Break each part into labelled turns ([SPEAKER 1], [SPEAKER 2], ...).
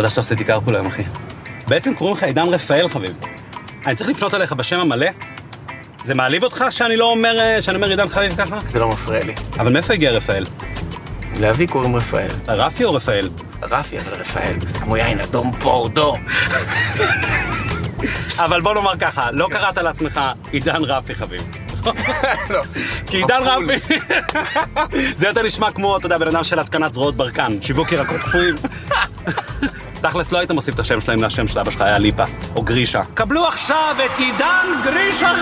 [SPEAKER 1] תודה שאתה עושה איתי קרפול היום, אחי. בעצם קוראים לך עידן רפאל, חביב. אני צריך לפנות אליך בשם המלא? זה מעליב אותך שאני לא אומר, אה, שאני אומר עידן חביב ככה?
[SPEAKER 2] זה לא מפריע לי.
[SPEAKER 1] אבל מאיפה הגיע רפאל?
[SPEAKER 2] לאבי קוראים רפאל.
[SPEAKER 1] רפי או רפאל?
[SPEAKER 2] רפי אבל רפאל, זה כמו יין אדום בורדו.
[SPEAKER 1] אבל בוא נאמר ככה, לא קראת לעצמך עידן רפי חביב.
[SPEAKER 2] לא.
[SPEAKER 1] כי עידן. רפי, זה יותר נשמע כמו, אתה יודע, בן אדם של התקנת זרועות ברקן, שיווק ירקות קפואים. תכלס, לא היית מוסיף את השם שלהם מהשם של אבא שלך, היה ליפה, או גרישה. קבלו עכשיו את עידן גרישה.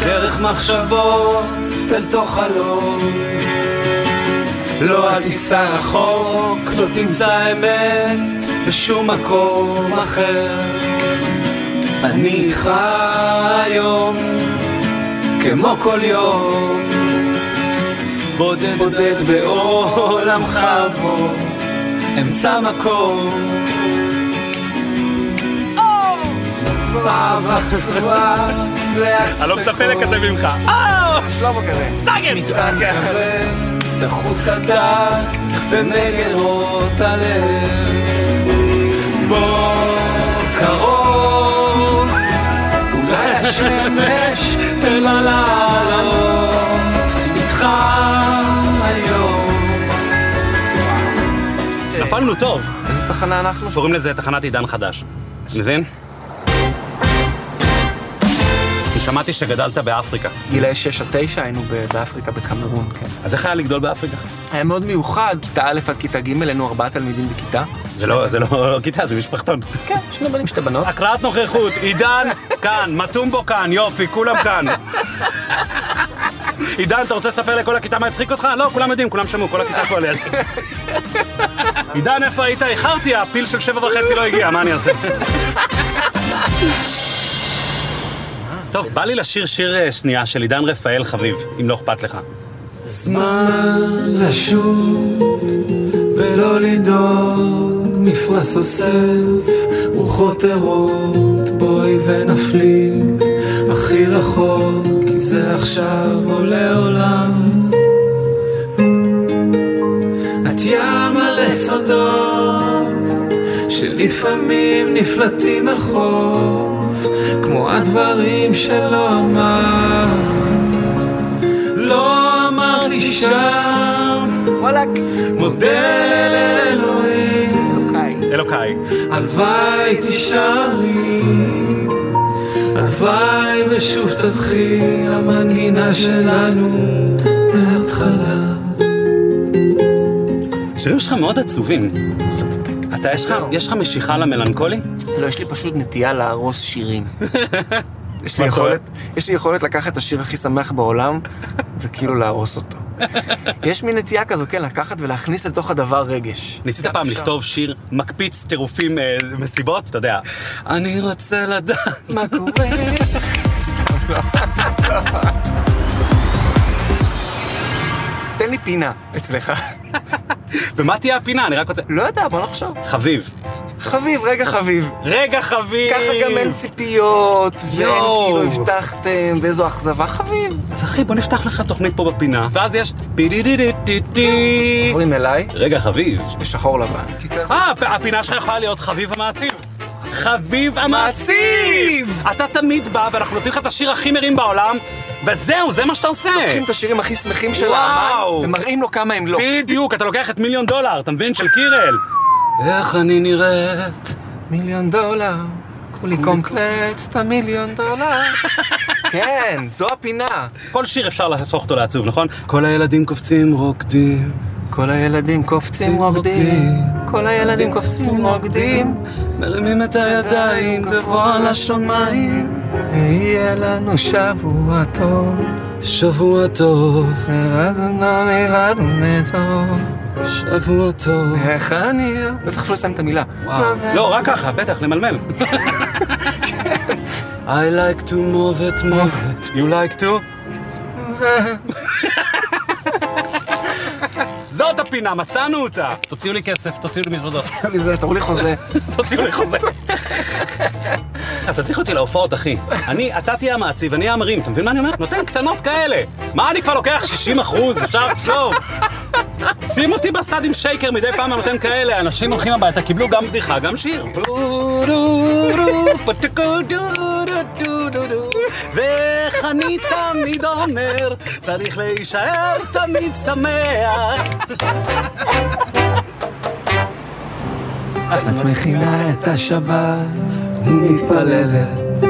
[SPEAKER 1] דרך מחשבות אל תוך חלום לא אל תיסע רחוק, לא תמצא אמת בשום מקום אחר. אני איתך היום, כמו כל יום, בודד בודד בעולמך בו, אמצע מקום.
[SPEAKER 3] אני לא מצפה לכזה ממך.
[SPEAKER 2] שלמה כזה.
[SPEAKER 3] סאגר!
[SPEAKER 1] מתקרב, דחוס הדק במגירות הלב. בוא לה לעלות איתך היום. נפלנו טוב,
[SPEAKER 2] איזה תחנה אנחנו?
[SPEAKER 1] קוראים לזה תחנת עידן חדש. מבין? כי שמעתי שגדלת באפריקה.
[SPEAKER 2] גילאי 6 עד 9 היינו ב- באפריקה בקמרון, כן.
[SPEAKER 1] אז איך היה לגדול באפריקה?
[SPEAKER 2] היה מאוד מיוחד, כיתה א' עד כיתה ג' היינו ארבעה תלמידים בכיתה.
[SPEAKER 1] זה לא, זה לא כיתה, זה משפחתון.
[SPEAKER 2] כן, שני בנים, שתי בנות.
[SPEAKER 1] הקראת נוכחות, עידן כאן, מטומבו כאן, יופי, כולם כאן. עידן, אתה רוצה לספר לכל הכיתה מה הצחיק אותך? לא, כולם יודעים, כולם שמעו, כל הכיתה פה ליד. עידן, איפה היית? איחרתי, הפיל של שבע וחצי לא הגיע, מה אני אעשה? טוב, בא לי לשיר שיר אה, שנייה של עידן רפאל חביב, אם לא אכפת לך. זמן לשוט ולא לדאוג, מפרש אוסף, רוחות ערות, בואי ונפליג הכי רחוק, כי זה עכשיו עולה עולם. את ים מלא סודות, שלפעמים נפלטים אל חוף, כמו הדברים שלא אמרת. לא אמר לי שם,
[SPEAKER 2] וואלכ.
[SPEAKER 1] מודה. אלוקיי. הלוואי תישארי, הלוואי ושוב תתחיל המנגינה שלנו מההתחלה. השירים שלך מאוד עצובים. אתה, יש לך, יש לך משיכה למלנכולי?
[SPEAKER 2] לא, יש לי פשוט נטייה להרוס שירים. יש לי
[SPEAKER 1] מה קורה?
[SPEAKER 2] יכולת, יש לי יכולת לקחת את השיר הכי שמח בעולם, וכאילו להרוס אותו. יש מין נטייה כזו, כן, לקחת ולהכניס לתוך הדבר רגש.
[SPEAKER 1] ניסית פעם לכתוב שיר מקפיץ טירופים אה, מסיבות? אתה יודע. אני רוצה לדעת.
[SPEAKER 2] מה קורה? תן לי פינה אצלך.
[SPEAKER 1] ומה תהיה הפינה? אני רק רוצה...
[SPEAKER 2] לא יודע, בוא נחשוב.
[SPEAKER 1] חביב.
[SPEAKER 2] חביב, רגע חביב.
[SPEAKER 1] רגע חביב!
[SPEAKER 2] ככה גם אין ציפיות, ואין. כאילו הבטחתם, ואיזו אכזבה חביב.
[SPEAKER 1] אז אחי, בוא נפתח לך תוכנית פה בפינה, ואז יש פידידידידידי.
[SPEAKER 2] עוברים אליי,
[SPEAKER 1] רגע חביב.
[SPEAKER 2] בשחור לבן.
[SPEAKER 1] אה, הפ- הפינה שלך יכולה להיות חביב המעציב. חביב המעציב! אתה תמיד בא ואנחנו נותנים לך את השיר הכי מרים בעולם, וזהו, זה מה שאתה עושה.
[SPEAKER 2] לוקחים את השירים הכי שמחים של. האמן, ומראים לו כמה הם לא.
[SPEAKER 1] בדיוק, אתה לוקח את מיליון דולר, אתה מבין? של קירל. איך אני נראית?
[SPEAKER 2] מיליון דולר, כולי קומפלץ, את המיליון דולר. כן, זו הפינה.
[SPEAKER 1] כל שיר אפשר להפוך אותו לעצוב, נכון? כל הילדים קופצים רוקדים.
[SPEAKER 2] כל הילדים קופצים רוקדים, כל הילדים קופצים רוקדים,
[SPEAKER 1] מרימים את הידיים גבוה לשמיים.
[SPEAKER 2] ויהיה לנו שבוע טוב,
[SPEAKER 1] שבוע טוב,
[SPEAKER 2] נרדנו נרדנו טוב.
[SPEAKER 1] שבוע טוב.
[SPEAKER 2] איך אני... לא צריך אפילו לסיים את המילה.
[SPEAKER 1] לא, רק ככה, בטח, למלמל. I like to move it, move it. You like to? זאת הפינה, מצאנו אותה. תוציאו לי כסף, תוציאו לי מזוודות.
[SPEAKER 2] תראו לי חוזה.
[SPEAKER 1] תוציאו לי חוזה. אתה צריך אותי להופעות, אחי. אני, אתה תהיה המעציב, אני אהיה המרים, אתה מבין מה אני אומר? נותן קטנות כאלה. מה, אני כבר לוקח 60 אחוז, אפשר לחשוב. שים אותי בצד עם שייקר, מדי פעם אני נותן כאלה, אנשים הולכים הביתה, קיבלו גם בדיחה, גם שיר. ואיך אני תמיד אומר, צריך להישאר תמיד שמח.
[SPEAKER 4] את מכינה את השבת ומתפללת.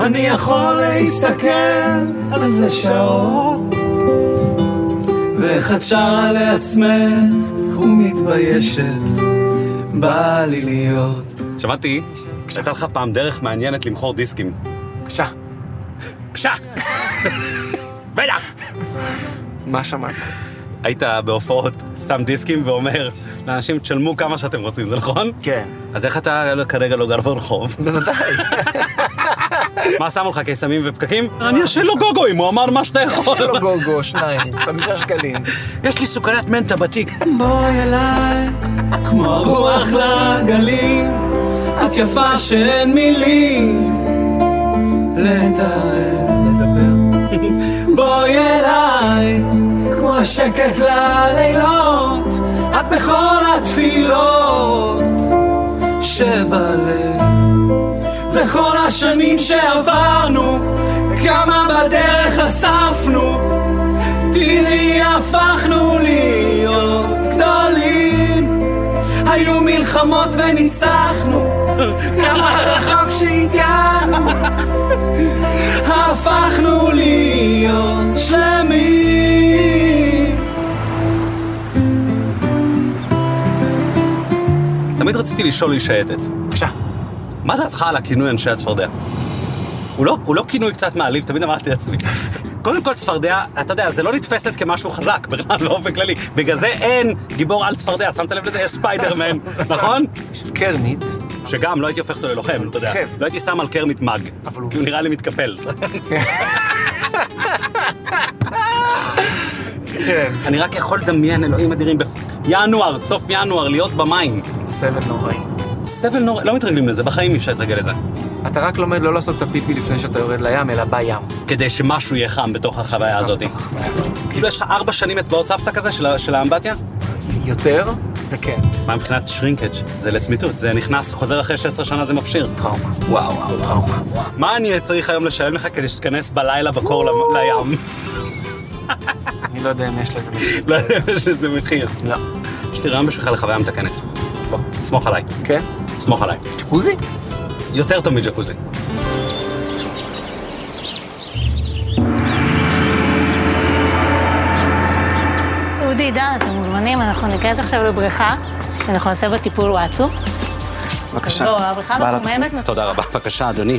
[SPEAKER 4] אני יכול להסתכל על זה שעות, ואיך את שרה לעצמך ומתביישת, בא לי להיות.
[SPEAKER 1] שמעתי שהייתה לך פעם דרך מעניינת למכור דיסקים.
[SPEAKER 2] בבקשה.
[SPEAKER 1] פשע! בטח!
[SPEAKER 2] מה שמעת?
[SPEAKER 1] היית בהופעות, שם דיסקים ואומר לאנשים, תשלמו כמה שאתם רוצים, זה נכון?
[SPEAKER 2] כן.
[SPEAKER 1] אז איך אתה כרגע לא גר ברחוב?
[SPEAKER 2] בוודאי.
[SPEAKER 1] מה שמו לך, קיסמים ופקקים? אני אשאיר לו גוגוים, הוא אמר מה שאתה יכול.
[SPEAKER 2] יש לו גוגו, שניים, חמישה שקלים.
[SPEAKER 1] יש לי סוכריית מנטה בתיק.
[SPEAKER 4] בואי אליי, כמו רוח לגלים, את יפה שאין מילים לתאר, לדבר. בואי אליי, כמו השקט ללילות, את בכל התפילות שבלב. וכל השנים שעברנו, כמה בדרך אספנו, תראי הפכנו להיות גדולים. היו מלחמות וניצחנו, כמה רחוק שהגענו, הפכנו להיות שלמים.
[SPEAKER 1] תמיד רציתי לשאול איש שייטת,
[SPEAKER 2] בבקשה.
[SPEAKER 1] מה דעתך על הכינוי אנשי הצפרדע? הוא לא, הוא לא כינוי קצת מעליב, תמיד אמרתי לעצמי. קודם כל, צפרדע, אתה יודע, זה לא נתפסת כמשהו חזק, בכלל באופן כללי. בגלל זה אין גיבור על צפרדע, שמת לב לזה? יש ספיידרמן, נכון?
[SPEAKER 2] קרנית.
[SPEAKER 1] שגם לא הייתי הופך אותו ללוחם, אתה יודע.
[SPEAKER 2] כן.
[SPEAKER 1] לא הייתי שם על קרמיט מאג. כי הוא נראה לי מתקפל.
[SPEAKER 2] כן.
[SPEAKER 1] אני רק יכול לדמיין, אלוהים אדירים, בינואר, סוף ינואר, להיות במים.
[SPEAKER 2] סבל נוראי.
[SPEAKER 1] סבל נורא, לא מתרגלים לזה, בחיים אי אפשר להתרגל לזה.
[SPEAKER 2] אתה רק לומד לא לעשות את הפיפי לפני שאתה יורד לים, אלא בים.
[SPEAKER 1] כדי שמשהו יהיה חם בתוך החוויה הזאת. כאילו יש לך ארבע שנים אצבעות סבתא כזה של האמבטיה?
[SPEAKER 2] יותר, וכן,
[SPEAKER 1] מה מבחינת שרינקג'? זה לצמיתות, זה נכנס, חוזר אחרי 16 שנה, זה מפשיר.
[SPEAKER 2] טראומה. וואו. זו טראומה.
[SPEAKER 1] מה אני צריך היום לשלם לך כדי שתיכנס בלילה בקור לים?
[SPEAKER 2] אני לא יודע אם יש לזה מחיר.
[SPEAKER 1] לא יודע אם יש לזה מחיר.
[SPEAKER 2] לא.
[SPEAKER 1] יש לי רעיון בשבילך לחוויה מתקנת. בוא, סמוך עליי.
[SPEAKER 2] כן?
[SPEAKER 1] סמוך עליי.
[SPEAKER 2] ג'קוזי?
[SPEAKER 1] יותר טוב מג'קוזי.
[SPEAKER 5] אודי, עידן, אתם מוזמנים, אנחנו ניכנס עכשיו לבריכה, שאנחנו נעשה בה טיפול וואטסו.
[SPEAKER 2] בבקשה.
[SPEAKER 5] לא, הבריכה מחוממת.
[SPEAKER 1] תודה רבה, בבקשה, אדוני.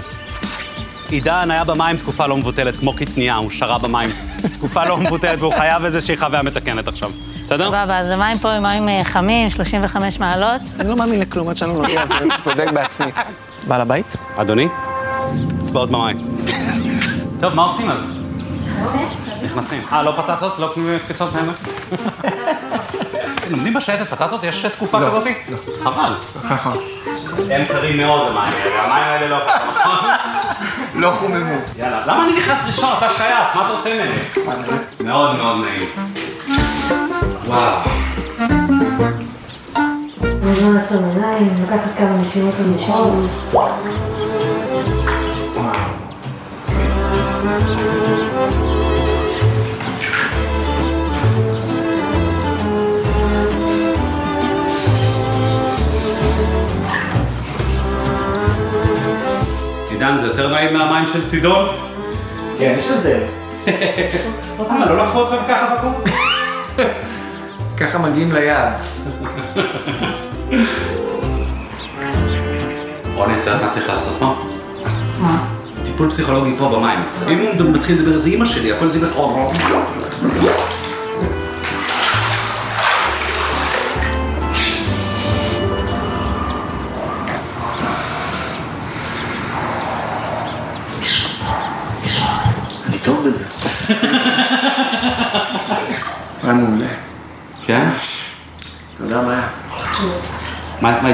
[SPEAKER 1] עידן היה במים תקופה לא מבוטלת, כמו קטנייה, הוא שרה במים. תקופה לא מבוטלת, והוא חייב איזושהי חוויה מתקנת עכשיו. בסדר?
[SPEAKER 5] סבבה, אז המים פה הם מים אה, חמים, 35 מעלות.
[SPEAKER 2] אני לא מאמין לכלום עד שאני לא נוגע, אני בודק בעצמי. בעל הבית?
[SPEAKER 1] אדוני? אצבעות במים. טוב, מה עושים אז? נכנסים. אה, לא פצצות? לא קפיצות מהמר? לומדים בשייטת פצצות? יש תקופה כזאת? לא. חבל. הם קרים מאוד המים האלה, המים האלה לא קרים, נכון?
[SPEAKER 2] לא חוממו.
[SPEAKER 1] יאללה. למה אני נכנס ראשון? אתה שייך, מה אתה רוצה ממני? מאוד מאוד נעים. וואו.
[SPEAKER 5] בזמן לעצום עיניים, לקחת כמה נשימות לנשימות.
[SPEAKER 1] עידן, זה יותר נעים מהמים של צידון?
[SPEAKER 2] כן, יש הבדל.
[SPEAKER 1] למה, לא לקחו אתכם ככה בקורס?
[SPEAKER 2] ככה מגיעים ליעד.
[SPEAKER 1] רוני, את יודעת מה צריך לעשות פה? מה? טיפול פסיכולוגי פה במים. אם הוא מתחיל לדבר, זה אימא שלי, הכל זה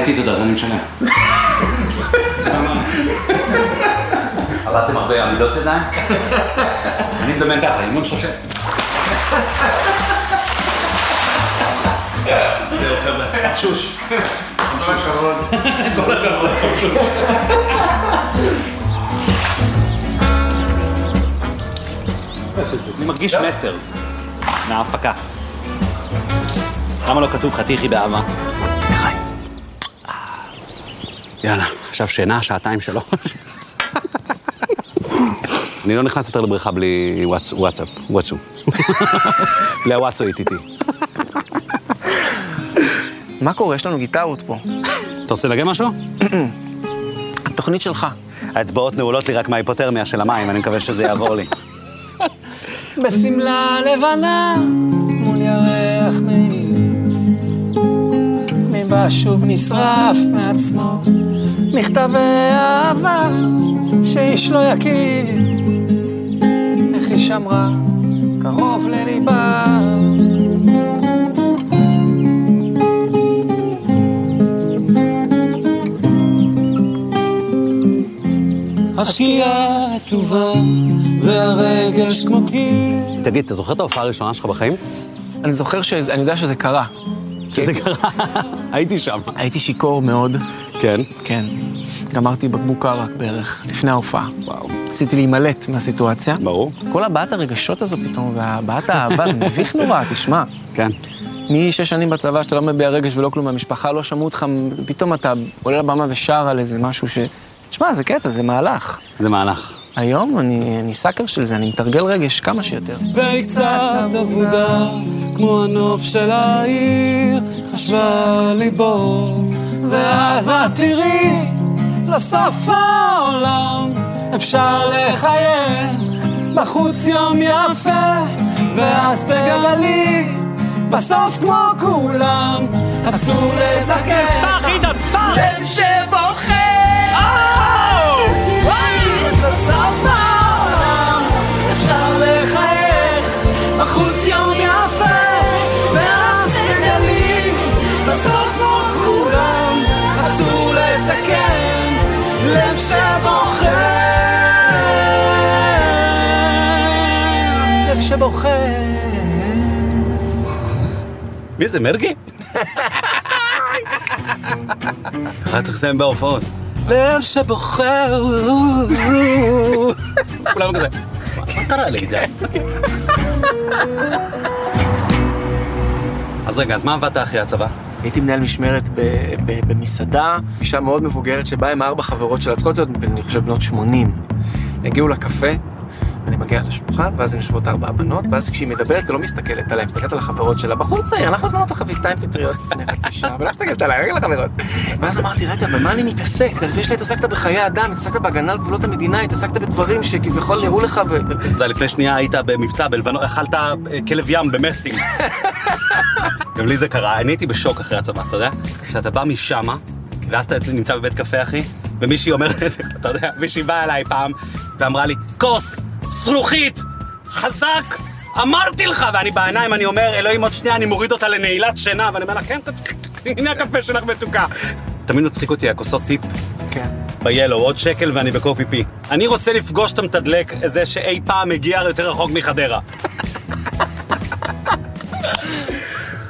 [SPEAKER 1] איתי תודה, אז אני משלם. עבדתם הרבה עמידות ידיים? אני מדמיין ככה, אימון שושט. זהו חבר'ה, שוש. כל הכבוד. כל הכבוד, שוש. אני מרגיש מסר מההפקה. למה לא כתוב חתיכי באהבה? יאללה, עכשיו שינה, שעתיים שלוש. אני לא נכנס יותר לבריכה בלי וואטס- וואטסאפ, וואטסו. בלי הוואטסו איתי.
[SPEAKER 2] מה קורה? יש לנו גיטרות פה.
[SPEAKER 1] אתה רוצה לנגן משהו?
[SPEAKER 2] התוכנית שלך.
[SPEAKER 1] האצבעות נעולות לי רק מההיפותרמיה של המים, אני מקווה שזה יעבור לי.
[SPEAKER 4] בשמלה לבנה ליבה שוב נשרף מעצמו, מכתבי אהבה שאיש לא יכיר. איך היא שמרה קרוב לליבה. השקיעה עצובה והרגש כמו קיר.
[SPEAKER 1] תגיד, אתה זוכר את ההופעה הראשונה שלך בחיים?
[SPEAKER 2] אני זוכר ש... אני יודע שזה קרה.
[SPEAKER 1] שזה קרה. הייתי שם.
[SPEAKER 2] הייתי שיכור מאוד,
[SPEAKER 1] כן.
[SPEAKER 2] כן. גמרתי בקבוק ערק בערך, לפני ההופעה.
[SPEAKER 1] וואו.
[SPEAKER 2] רציתי להימלט מהסיטואציה.
[SPEAKER 1] ברור.
[SPEAKER 2] כל הבעת הרגשות הזו פתאום, והבעת האהבה, זה מביך נורא, תשמע.
[SPEAKER 1] כן.
[SPEAKER 2] משש שנים בצבא שאתה לא מביע רגש ולא כלום, המשפחה לא שמעו אותך, פתאום אתה עולה לבמה ושר על איזה משהו ש... תשמע, זה קטע, זה מהלך.
[SPEAKER 1] זה מהלך.
[SPEAKER 2] היום אני, אני סאקר של זה, אני מתרגל רגש כמה שיותר.
[SPEAKER 4] והיא קצת אבודה, כמו הנוף של העיר, חשבה ליבו. ואז את תראי, לסוף העולם, אפשר לחייך, בחוץ יום יפה, ואז תגלי, בסוף כמו כולם, אסור פתח! לב שבוכה! לב שבוכה.
[SPEAKER 1] מי זה, מרגי? אתה צריך לסיים בהופעות.
[SPEAKER 4] לב שבוכה.
[SPEAKER 1] כולם כזה. מה קרה לעידן? אז רגע, אז מה עבדת אחרי הצבא?
[SPEAKER 2] הייתי מנהל משמרת במסעדה, אישה מאוד מבוגרת שבאה עם ארבע חברות שלה, צריכות להיות, אני חושב, בנות 80. הגיעו לקפה, אני מגיע לשולחן, ואז הן יושבות ארבע בנות, ואז כשהיא מדברת, היא לא מסתכלת עליי, מסתכלת על החברות שלה. בחור צעיר, אנחנו הזמנו אותך חביתיים פטריות לפני חצי שעה, ולא מסתכלת עליי, רגע לחברות. ואז אמרתי, רגע, במה אני מתעסק? לפני שאתה התעסקת בחיי אדם, התעסקת בהגנה על גבולות המדינה, התעסקת בדברים שכביכול נראו לך ו...
[SPEAKER 1] אתה יודע, לפני שנייה היית במבצע בלבנון, אכלת אה, כלב ים במסטינג. גם לי זה קרה, אני הייתי בשוק אחרי הצבא, אתה יודע? כשאתה בא משמה, ואז אתה נמצא בבית קפה, אחי, ומישהי אומרת, אתה יודע, מישהי באה אליי פעם, ואמרה לי, כוס, זרוחית, חזק, אמרתי לך! ואני בעיניים, אני אומר, אלוהים, עוד שנייה אני מוריד אותה לנעילת שינה, ואני אומר לה, כן, הנה הקפה שלך מתוקה. תמיד מצחיק אותי, הכוסות טיפ
[SPEAKER 2] כן.
[SPEAKER 1] ב-Yellow, עוד שקל ואני בקופי פי. אני רוצה לפגוש את המתדלק, זה שאי פעם הגיע יותר רחוק מחדרה.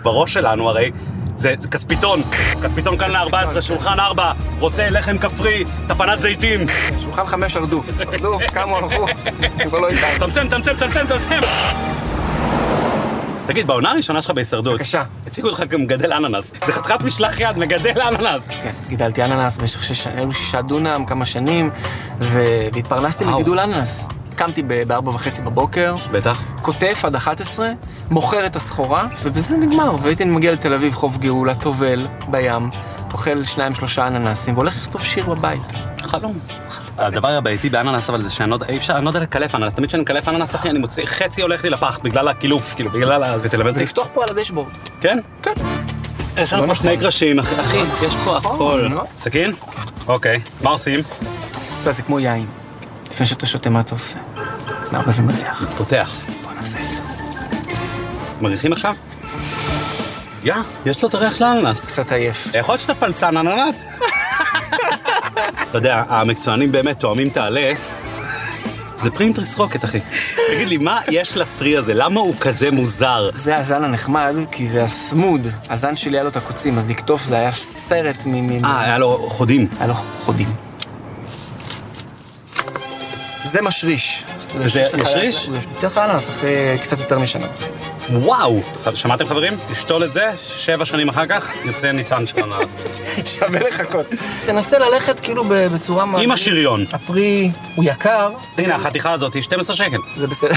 [SPEAKER 1] בראש שלנו הרי, זה, זה כספיתון, כספיתון כאן ל-14, שולחן 4, רוצה לחם כפרי, טפנת זיתים.
[SPEAKER 2] שולחן חמש הרדוף. הרדוף, כמה הלכו, כבר לא איתנו.
[SPEAKER 1] צמצם, צמצם, צמצם, צמצם. תגיד, בעונה הראשונה שלך בהישרדות,
[SPEAKER 2] בבקשה.
[SPEAKER 1] הציגו אותך כמגדל אננס. זה חתיכת משלח יד, מגדל אננס.
[SPEAKER 2] כן, גידלתי אננס במשך שש, שישה דונם, כמה שנים, והתפרנסתי. מגידול אננס. קמתי ב- בארבע וחצי בבוקר,
[SPEAKER 1] בטח.
[SPEAKER 2] כותף עד 11, מוכר את הסחורה, ובזה נגמר. והייתי מגיע לתל אביב, חוף גאולה, טובל בים, אוכל שניים שלושה אננסים, והולך לכתוב שיר בבית.
[SPEAKER 1] חלום. הדבר הבעייתי באננס, אבל זה שאני לא יודע, אי אפשר, אני לא יודע לקלף אננס. תמיד כשאני מקלף אננס, אחי, אני מוציא, חצי הולך לי לפח בגלל הקילוף, כאילו, בגלל ה... זה תלמד אותי.
[SPEAKER 2] לפתוח פה על הדשבורד.
[SPEAKER 1] כן?
[SPEAKER 2] כן.
[SPEAKER 1] יש לנו
[SPEAKER 2] לא
[SPEAKER 1] פה. שני קרשים, אחי, יש פה הכל.
[SPEAKER 2] לא?
[SPEAKER 1] סכין? אוקיי. מה עושים?
[SPEAKER 2] זה כמו יין. לפני שאתה שותה, מה אתה עושה? מערבב ומריח.
[SPEAKER 1] פותח.
[SPEAKER 2] בוא נעשה את זה.
[SPEAKER 1] מריחים עכשיו? יא, יש לו את הריח של האננס.
[SPEAKER 2] קצת עייף.
[SPEAKER 1] יכול להיות שאתה פלצן אננס? אתה יודע, המקצוענים באמת תואמים את העלה. זה פרי עם תסרוקת, אחי. תגיד לי, מה יש לפרי הזה? למה הוא כזה מוזר?
[SPEAKER 2] זה הזן הנחמד, כי זה הסמוד. הזן שלי היה לו את הקוצים, אז לקטוף זה היה סרט מ...
[SPEAKER 1] אה, היה לו חודים.
[SPEAKER 2] היה לו חודים. זה משריש.
[SPEAKER 1] וזה משריש?
[SPEAKER 2] יוצא לך אננס אחרי קצת יותר משנה וחצי.
[SPEAKER 1] וואו! שמעתם חברים? לשתול את זה, שבע שנים אחר כך, יוצא ניצן של הנעז.
[SPEAKER 2] שווה לחכות. תנסה ללכת כאילו בצורה...
[SPEAKER 1] עם השריון.
[SPEAKER 2] הפרי הוא יקר.
[SPEAKER 1] הנה, החתיכה הזאת היא 12 שקל.
[SPEAKER 2] זה בסדר.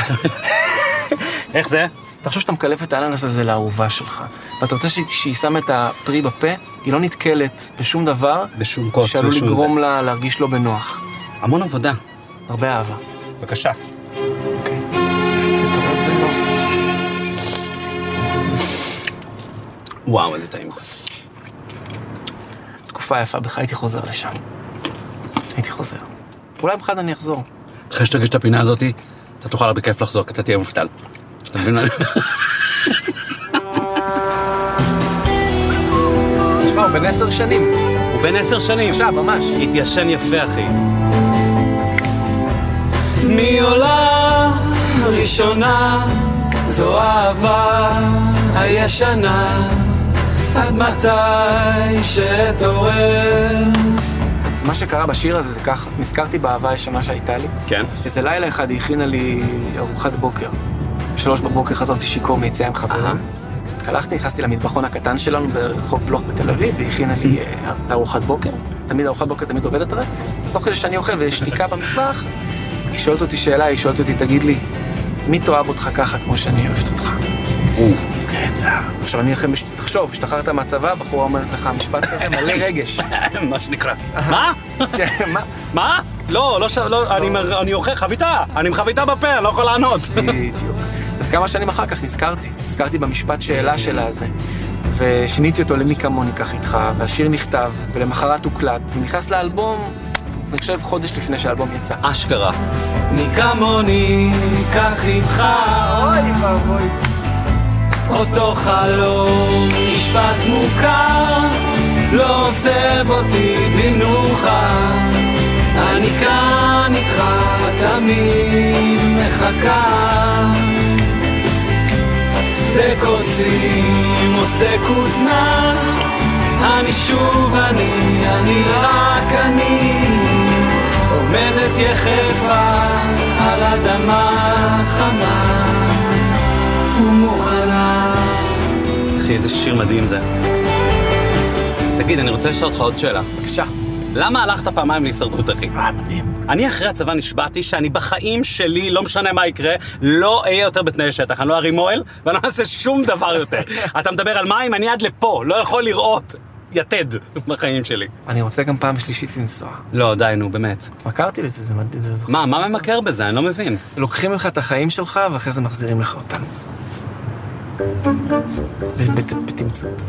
[SPEAKER 1] איך זה?
[SPEAKER 2] תחשוב שאתה מקלף את האננס הזה לאהובה שלך, ואתה רוצה שהיא שמה את הפרי בפה, היא לא נתקלת בשום דבר,
[SPEAKER 1] בשום קוץ
[SPEAKER 2] שעלול לגרום לה להרגיש לא בנוח.
[SPEAKER 1] המון עבודה.
[SPEAKER 2] הרבה אהבה.
[SPEAKER 1] בבקשה.
[SPEAKER 2] אוקיי. זה טוב, זה לא.
[SPEAKER 1] וואו, איזה טעים זה.
[SPEAKER 2] תקופה יפה בך, הייתי חוזר לשם. הייתי חוזר. אולי בכלל אני אחזור.
[SPEAKER 1] אחרי שתרגיש את הפינה הזאתי, אתה תוכל בכיף לחזור, כי אתה תהיה מובטל. אתה מבין מה אני...
[SPEAKER 2] תשמע, הוא בן עשר שנים.
[SPEAKER 1] הוא בן עשר שנים.
[SPEAKER 2] עכשיו, ממש.
[SPEAKER 1] התיישן יפה, אחי.
[SPEAKER 4] מי עולה ראשונה, זו אהבה הישנה, עד מתי שתעורר.
[SPEAKER 2] אז מה שקרה בשיר הזה זה ככה, נזכרתי באהבה הישנה שהייתה לי.
[SPEAKER 1] כן.
[SPEAKER 2] איזה לילה אחד היא הכינה לי ארוחת בוקר. בשלוש בבוקר חזרתי שיכור מיציאה עם חברים. התקלחתי, נכנסתי למטבחון הקטן שלנו ברחוב בלוך בתל אביב, והיא הכינה לי אה, ארוחת בוקר. תמיד ארוחת בוקר תמיד עובדת הרי. תוך כדי שאני אוכל ויש שתיקה במטבח, היא שואלת אותי שאלה, היא שואלת אותי, תגיד לי, מי תאהב אותך ככה כמו שאני אוהבת אותך? כן, עכשיו אני לכם, תחשוב, השתחררת מהצבא, בחורה אומרת לך משפט כזה מלא רגש.
[SPEAKER 1] מה שנקרא. מה?
[SPEAKER 2] כן, מה?
[SPEAKER 1] מה? לא, לא, לא, מר- אני אוכל חביתה, אני עם חביתה בפה, אני לא יכול לענות.
[SPEAKER 2] בדיוק. אז כמה שנים אחר כך נזכרתי, נזכרתי במשפט שאלה שלה הזה, ושיניתי אותו למי כמוני כך איתך, והשיר נכתב, ולמחרת הוקלט, ונכנס לאלבום, אני חושב חודש לפני שהאלבום יצא.
[SPEAKER 1] אשכרה.
[SPEAKER 4] מי כמוני כך איתך,
[SPEAKER 2] אוי ואבוי.
[SPEAKER 4] אותו חלום, משפט מוכר, לא עוזב אותי במנוחה. אני כאן איתך, תמיד מחכה. שדה קוצים או שדה כוזנה, אני שוב אני, אני רק אני, עומדת יחפה על אדמה חמה ומוכנה.
[SPEAKER 1] אחי, איזה שיר מדהים זה. תגיד, אני רוצה לשאול אותך עוד שאלה.
[SPEAKER 2] בבקשה.
[SPEAKER 1] למה הלכת פעמיים להישרדות, אחי?
[SPEAKER 2] אה, מדהים.
[SPEAKER 1] אני אחרי הצבא נשבעתי שאני בחיים שלי, לא משנה מה יקרה, לא אהיה יותר בתנאי שטח. אני לא ארים אוהל, ואני לא אעשה שום דבר יותר. אתה מדבר על מים, אני עד לפה, לא יכול לראות יתד בחיים שלי.
[SPEAKER 2] אני רוצה גם פעם שלישית לנסוע.
[SPEAKER 1] לא, די, נו, באמת.
[SPEAKER 2] התמכרתי לזה, זה מדהים.
[SPEAKER 1] מה, מה ממכר בזה? אני לא מבין.
[SPEAKER 2] לוקחים לך את החיים שלך, ואחרי זה מחזירים לך אותם. בתמצות.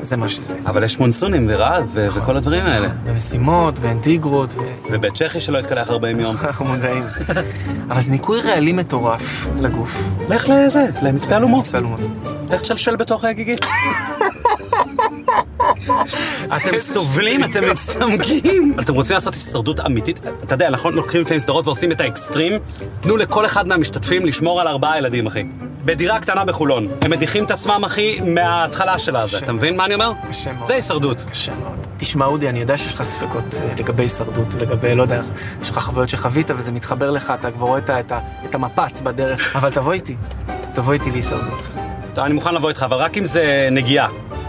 [SPEAKER 2] זה מה שזה.
[SPEAKER 1] אבל יש מונסונים ורעב ו- וכל הדברים האלה.
[SPEAKER 2] ומשימות, ואינטיגרות, ו...
[SPEAKER 1] ובית צ'כי שלא התקלח 40 יום.
[SPEAKER 2] אנחנו מודעים. אבל זה ניקוי רעלי מטורף לגוף.
[SPEAKER 1] לך לזה, למצפה אלומות.
[SPEAKER 2] מצפה אלומות.
[SPEAKER 1] לך תשלשל בתוך הגיגית. אתם סובלים, אתם מצטמקים. אתם רוצים לעשות הישרדות אמיתית? אתה יודע, נכון, לוקחים לפעמים סדרות ועושים את האקסטרים? תנו לכל אחד מהמשתתפים לשמור על ארבעה ילדים, אחי. בדירה קטנה בחולון. הם מדיחים את עצמם, אחי, מההתחלה של הזה. אתה מבין מה אני אומר?
[SPEAKER 2] קשה מאוד.
[SPEAKER 1] זה הישרדות.
[SPEAKER 2] קשה מאוד. תשמע, אודי, אני יודע שיש לך ספקות אה, לגבי הישרדות, לגבי, לא יודע, יש לך חוויות שחווית וזה מתחבר לך, אתה כבר רואה את המפץ בדרך, אבל תבוא איתי, תבוא איתי להישרדות.
[SPEAKER 1] טוב, אני מוכן לבוא איתך, אבל רק אם זה נגיעה.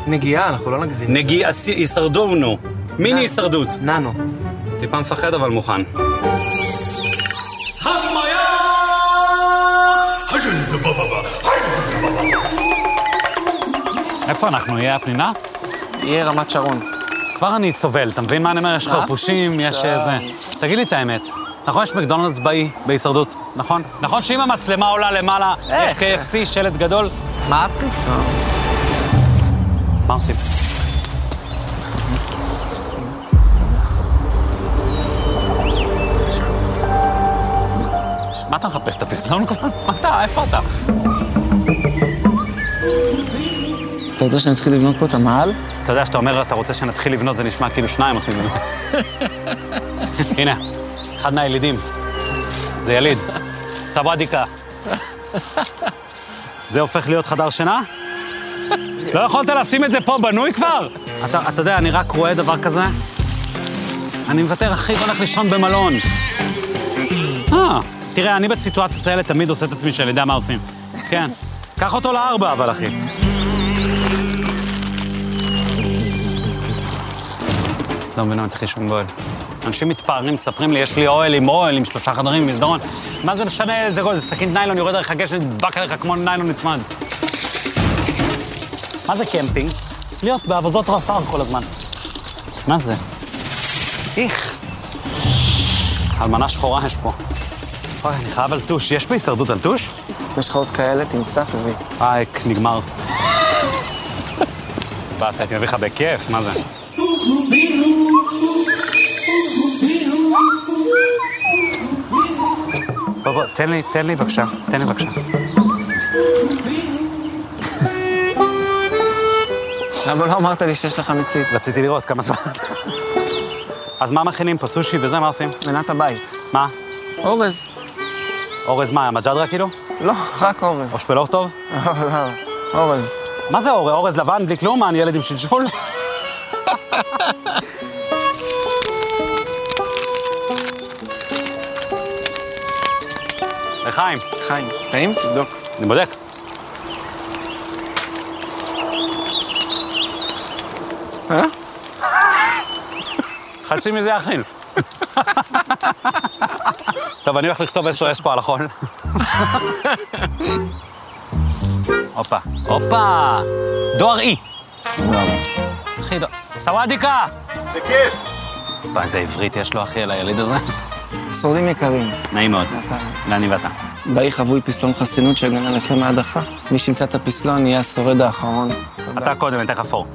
[SPEAKER 2] נגיעה, אנחנו לא נגזים.
[SPEAKER 1] נגיעה, הישרדונו. מיני הישרדות.
[SPEAKER 2] ננו.
[SPEAKER 1] טיפה מפחד, אבל מוכן.
[SPEAKER 3] איפה אנחנו? יהיה הפנינה?
[SPEAKER 2] יהיה רמת שרון.
[SPEAKER 3] כבר אני סובל, אתה מבין מה אני אומר? יש חרפושים, יש זה. תגיד לי את האמת, נכון יש מקדונלדס באי, בהישרדות, נכון? נכון שאם המצלמה עולה למעלה, יש? KFC, שלט גדול?
[SPEAKER 2] מה פתאום?
[SPEAKER 3] מה עושים? מה אתה מחפש? את הפסלון כבר? מה אתה? איפה אתה?
[SPEAKER 2] אתה רוצה שנתחיל לבנות פה את המעל?
[SPEAKER 1] אתה יודע, שאתה אומר, אתה רוצה שנתחיל לבנות, זה נשמע כאילו שניים עושים את זה. הנה, אחד מהילידים. זה יליד. סוואדיקה. זה הופך להיות חדר שינה? לא יכולת לשים את זה פה בנוי כבר? אתה, אתה יודע, אני רק רואה דבר כזה. אני מוותר, אחי, והולך לישון במלון. אה, תראה, אני בסיטואציות האלה תמיד עושה את עצמי שאני יודע מה עושים. כן. קח אותו לארבע, אבל, אחי. לא מבין למה צריך לישון באוהל. אנשים מתפארים, מספרים לי, יש לי אוהל עם אוהל, עם שלושה חדרים, עם מסדרון. מה זה משנה איזה גול? זה סכין ניילון, יורד עליך גשם, נדבק עליך כמו ניילון נצמד. מה זה קמפינג? להיות באבזות רס"ר כל הזמן. מה זה? איך. אלמנה שחורה יש פה. אוי, אני חייב על טוש. יש בהישרדות על טוש?
[SPEAKER 2] יש לך עוד כאלה? תמצא, תביא.
[SPEAKER 1] אה, נגמר. באס, הייתי מביא לך בכיף, מה זה? בוא, בוא, תן לי, תן לי בבקשה, תן לי בבקשה.
[SPEAKER 2] למה לא אמרת לי שיש לך מצית?
[SPEAKER 1] רציתי לראות כמה זמן. אז מה מכינים פה? סושי וזה, מה עושים?
[SPEAKER 2] מנת הבית.
[SPEAKER 1] מה?
[SPEAKER 2] אורז.
[SPEAKER 1] אורז מה, מג'דרה כאילו?
[SPEAKER 2] לא, רק אורז.
[SPEAKER 1] או שפלור טוב?
[SPEAKER 2] לא, לא, אורז.
[SPEAKER 1] מה זה אורז? אורז לבן בלי כלום? מה, אני ילד עם שלשול? לחיים,
[SPEAKER 2] חיים. טעים? תבדוק.
[SPEAKER 1] אני בודק. חצי מזה יכין. טוב, אני הולך לכתוב SOS פה על החול. הופה, הופה, דואר אי. אחי, דואר... סוואדיקה!
[SPEAKER 6] זה כיף.
[SPEAKER 1] וואי, איזה עברית יש לו, אחי, על היליד הזה.
[SPEAKER 2] שורדים יקרים.
[SPEAKER 1] נעים מאוד. ואני ואתה.
[SPEAKER 2] באי חבוי פסלון חסינות שיגן עליכם מהדחה. מי שימצא את הפסלון יהיה השורד האחרון.
[SPEAKER 1] אתה קודם, אני אתן לך פור.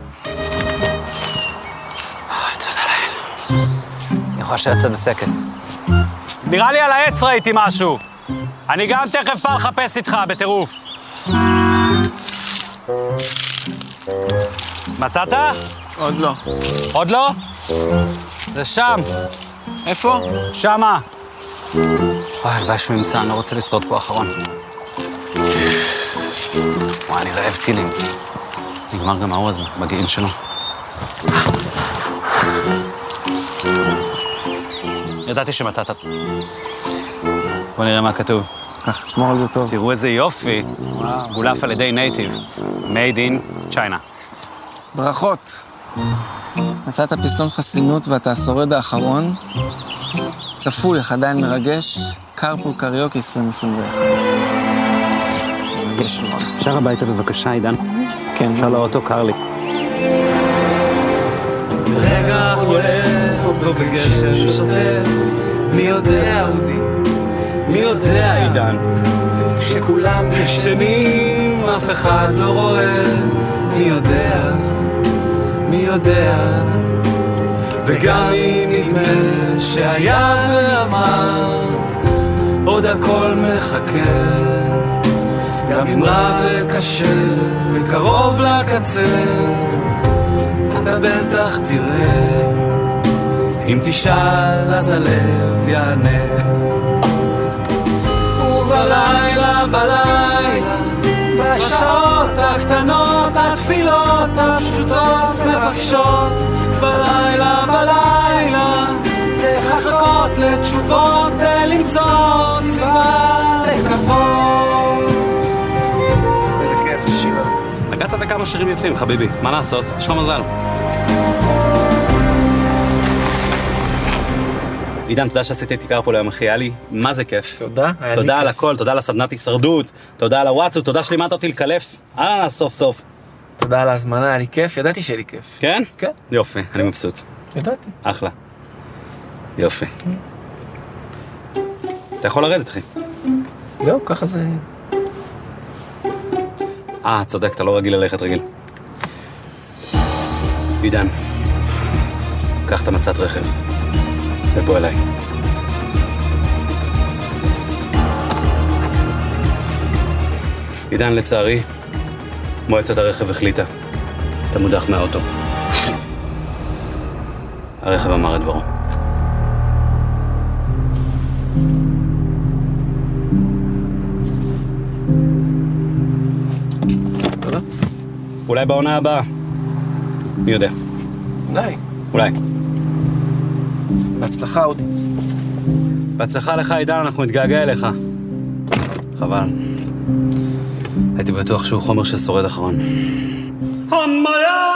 [SPEAKER 1] אני יכול לשבת קצת בשקט. נראה לי על העץ ראיתי משהו. אני גם תכף בא לחפש איתך, בטירוף. מצאת?
[SPEAKER 2] עוד לא.
[SPEAKER 1] עוד לא? זה שם,
[SPEAKER 2] איפה?
[SPEAKER 1] שמה. וואי, הלוואי שהוא ימצא, אני לא רוצה לשרוד פה אחרון. וואי, אני רעב טילים. נגמר גם ההוא הזה, בגיל שלו. ידעתי שמצאת. בוא נראה מה כתוב.
[SPEAKER 2] קח, תשמור על זה טוב.
[SPEAKER 1] תראו איזה יופי. גולף על ידי נייטיב. Made in China.
[SPEAKER 2] ברכות. מצאת פסלון חסינות ואתה השורד האחרון. צפוי, אך עדיין מרגש. קרפול קריוקי 2021. מרגש מאוד.
[SPEAKER 1] אפשר הביתה בבקשה, עידן?
[SPEAKER 2] כן,
[SPEAKER 1] אפשר לאוטו, קר לי.
[SPEAKER 7] פה בגשם שוטף מי יודע אודי, מי יודע עידן? כשכולם ישנים אף אחד לא רואה. מי יודע, מי יודע? וגם אם נדמה שהיה ואמר עוד הכל מחכה. גם אם רע וקשה וקרוב לקצה אתה בטח תראה, אם תשאל אז הלב יענה. ובלילה, בלילה, בשעות הקטנות, התפילות הפשוטות מבקשות, בלילה, בלילה, לחכות לתשובות ולמצוא סיבה לקוות.
[SPEAKER 2] איזה כיף השיר הזה.
[SPEAKER 1] נגעת בכמה שירים יפים, חביבי. מה לעשות? יש לך מזל. עידן, תודה שעשית איתי קרפול היום, אחי. היה לי מה זה כיף.
[SPEAKER 2] תודה, היה לי
[SPEAKER 1] תודה על
[SPEAKER 2] כיף.
[SPEAKER 1] הכל, תודה על הסדנת הישרדות, תודה על הוואטסאפ, תודה שלימדת אותי לקלף. אה, סוף סוף.
[SPEAKER 2] תודה על ההזמנה, היה לי כיף, ידעתי שיהיה לי כיף.
[SPEAKER 1] כן?
[SPEAKER 2] כן.
[SPEAKER 1] יופי, אני מבסוט.
[SPEAKER 2] ידעתי.
[SPEAKER 1] אחלה. יופי. אתה יכול לרדת, אחי.
[SPEAKER 2] זהו, ככה זה...
[SPEAKER 1] אה, צודק, אתה לא רגיל ללכת רגיל. עידן, קח את המצת רכב, ובוא אליי. עידן, לצערי, מועצת הרכב החליטה אתה מודח מהאוטו. הרכב אמר את דברו. אולי בעונה הבאה. מי יודע.
[SPEAKER 2] די.
[SPEAKER 1] אולי.
[SPEAKER 2] בהצלחה, אודי.
[SPEAKER 1] בהצלחה לך, עידן, אנחנו נתגעגע אליך. חבל. הייתי בטוח שהוא חומר ששורד אחרון. המיה!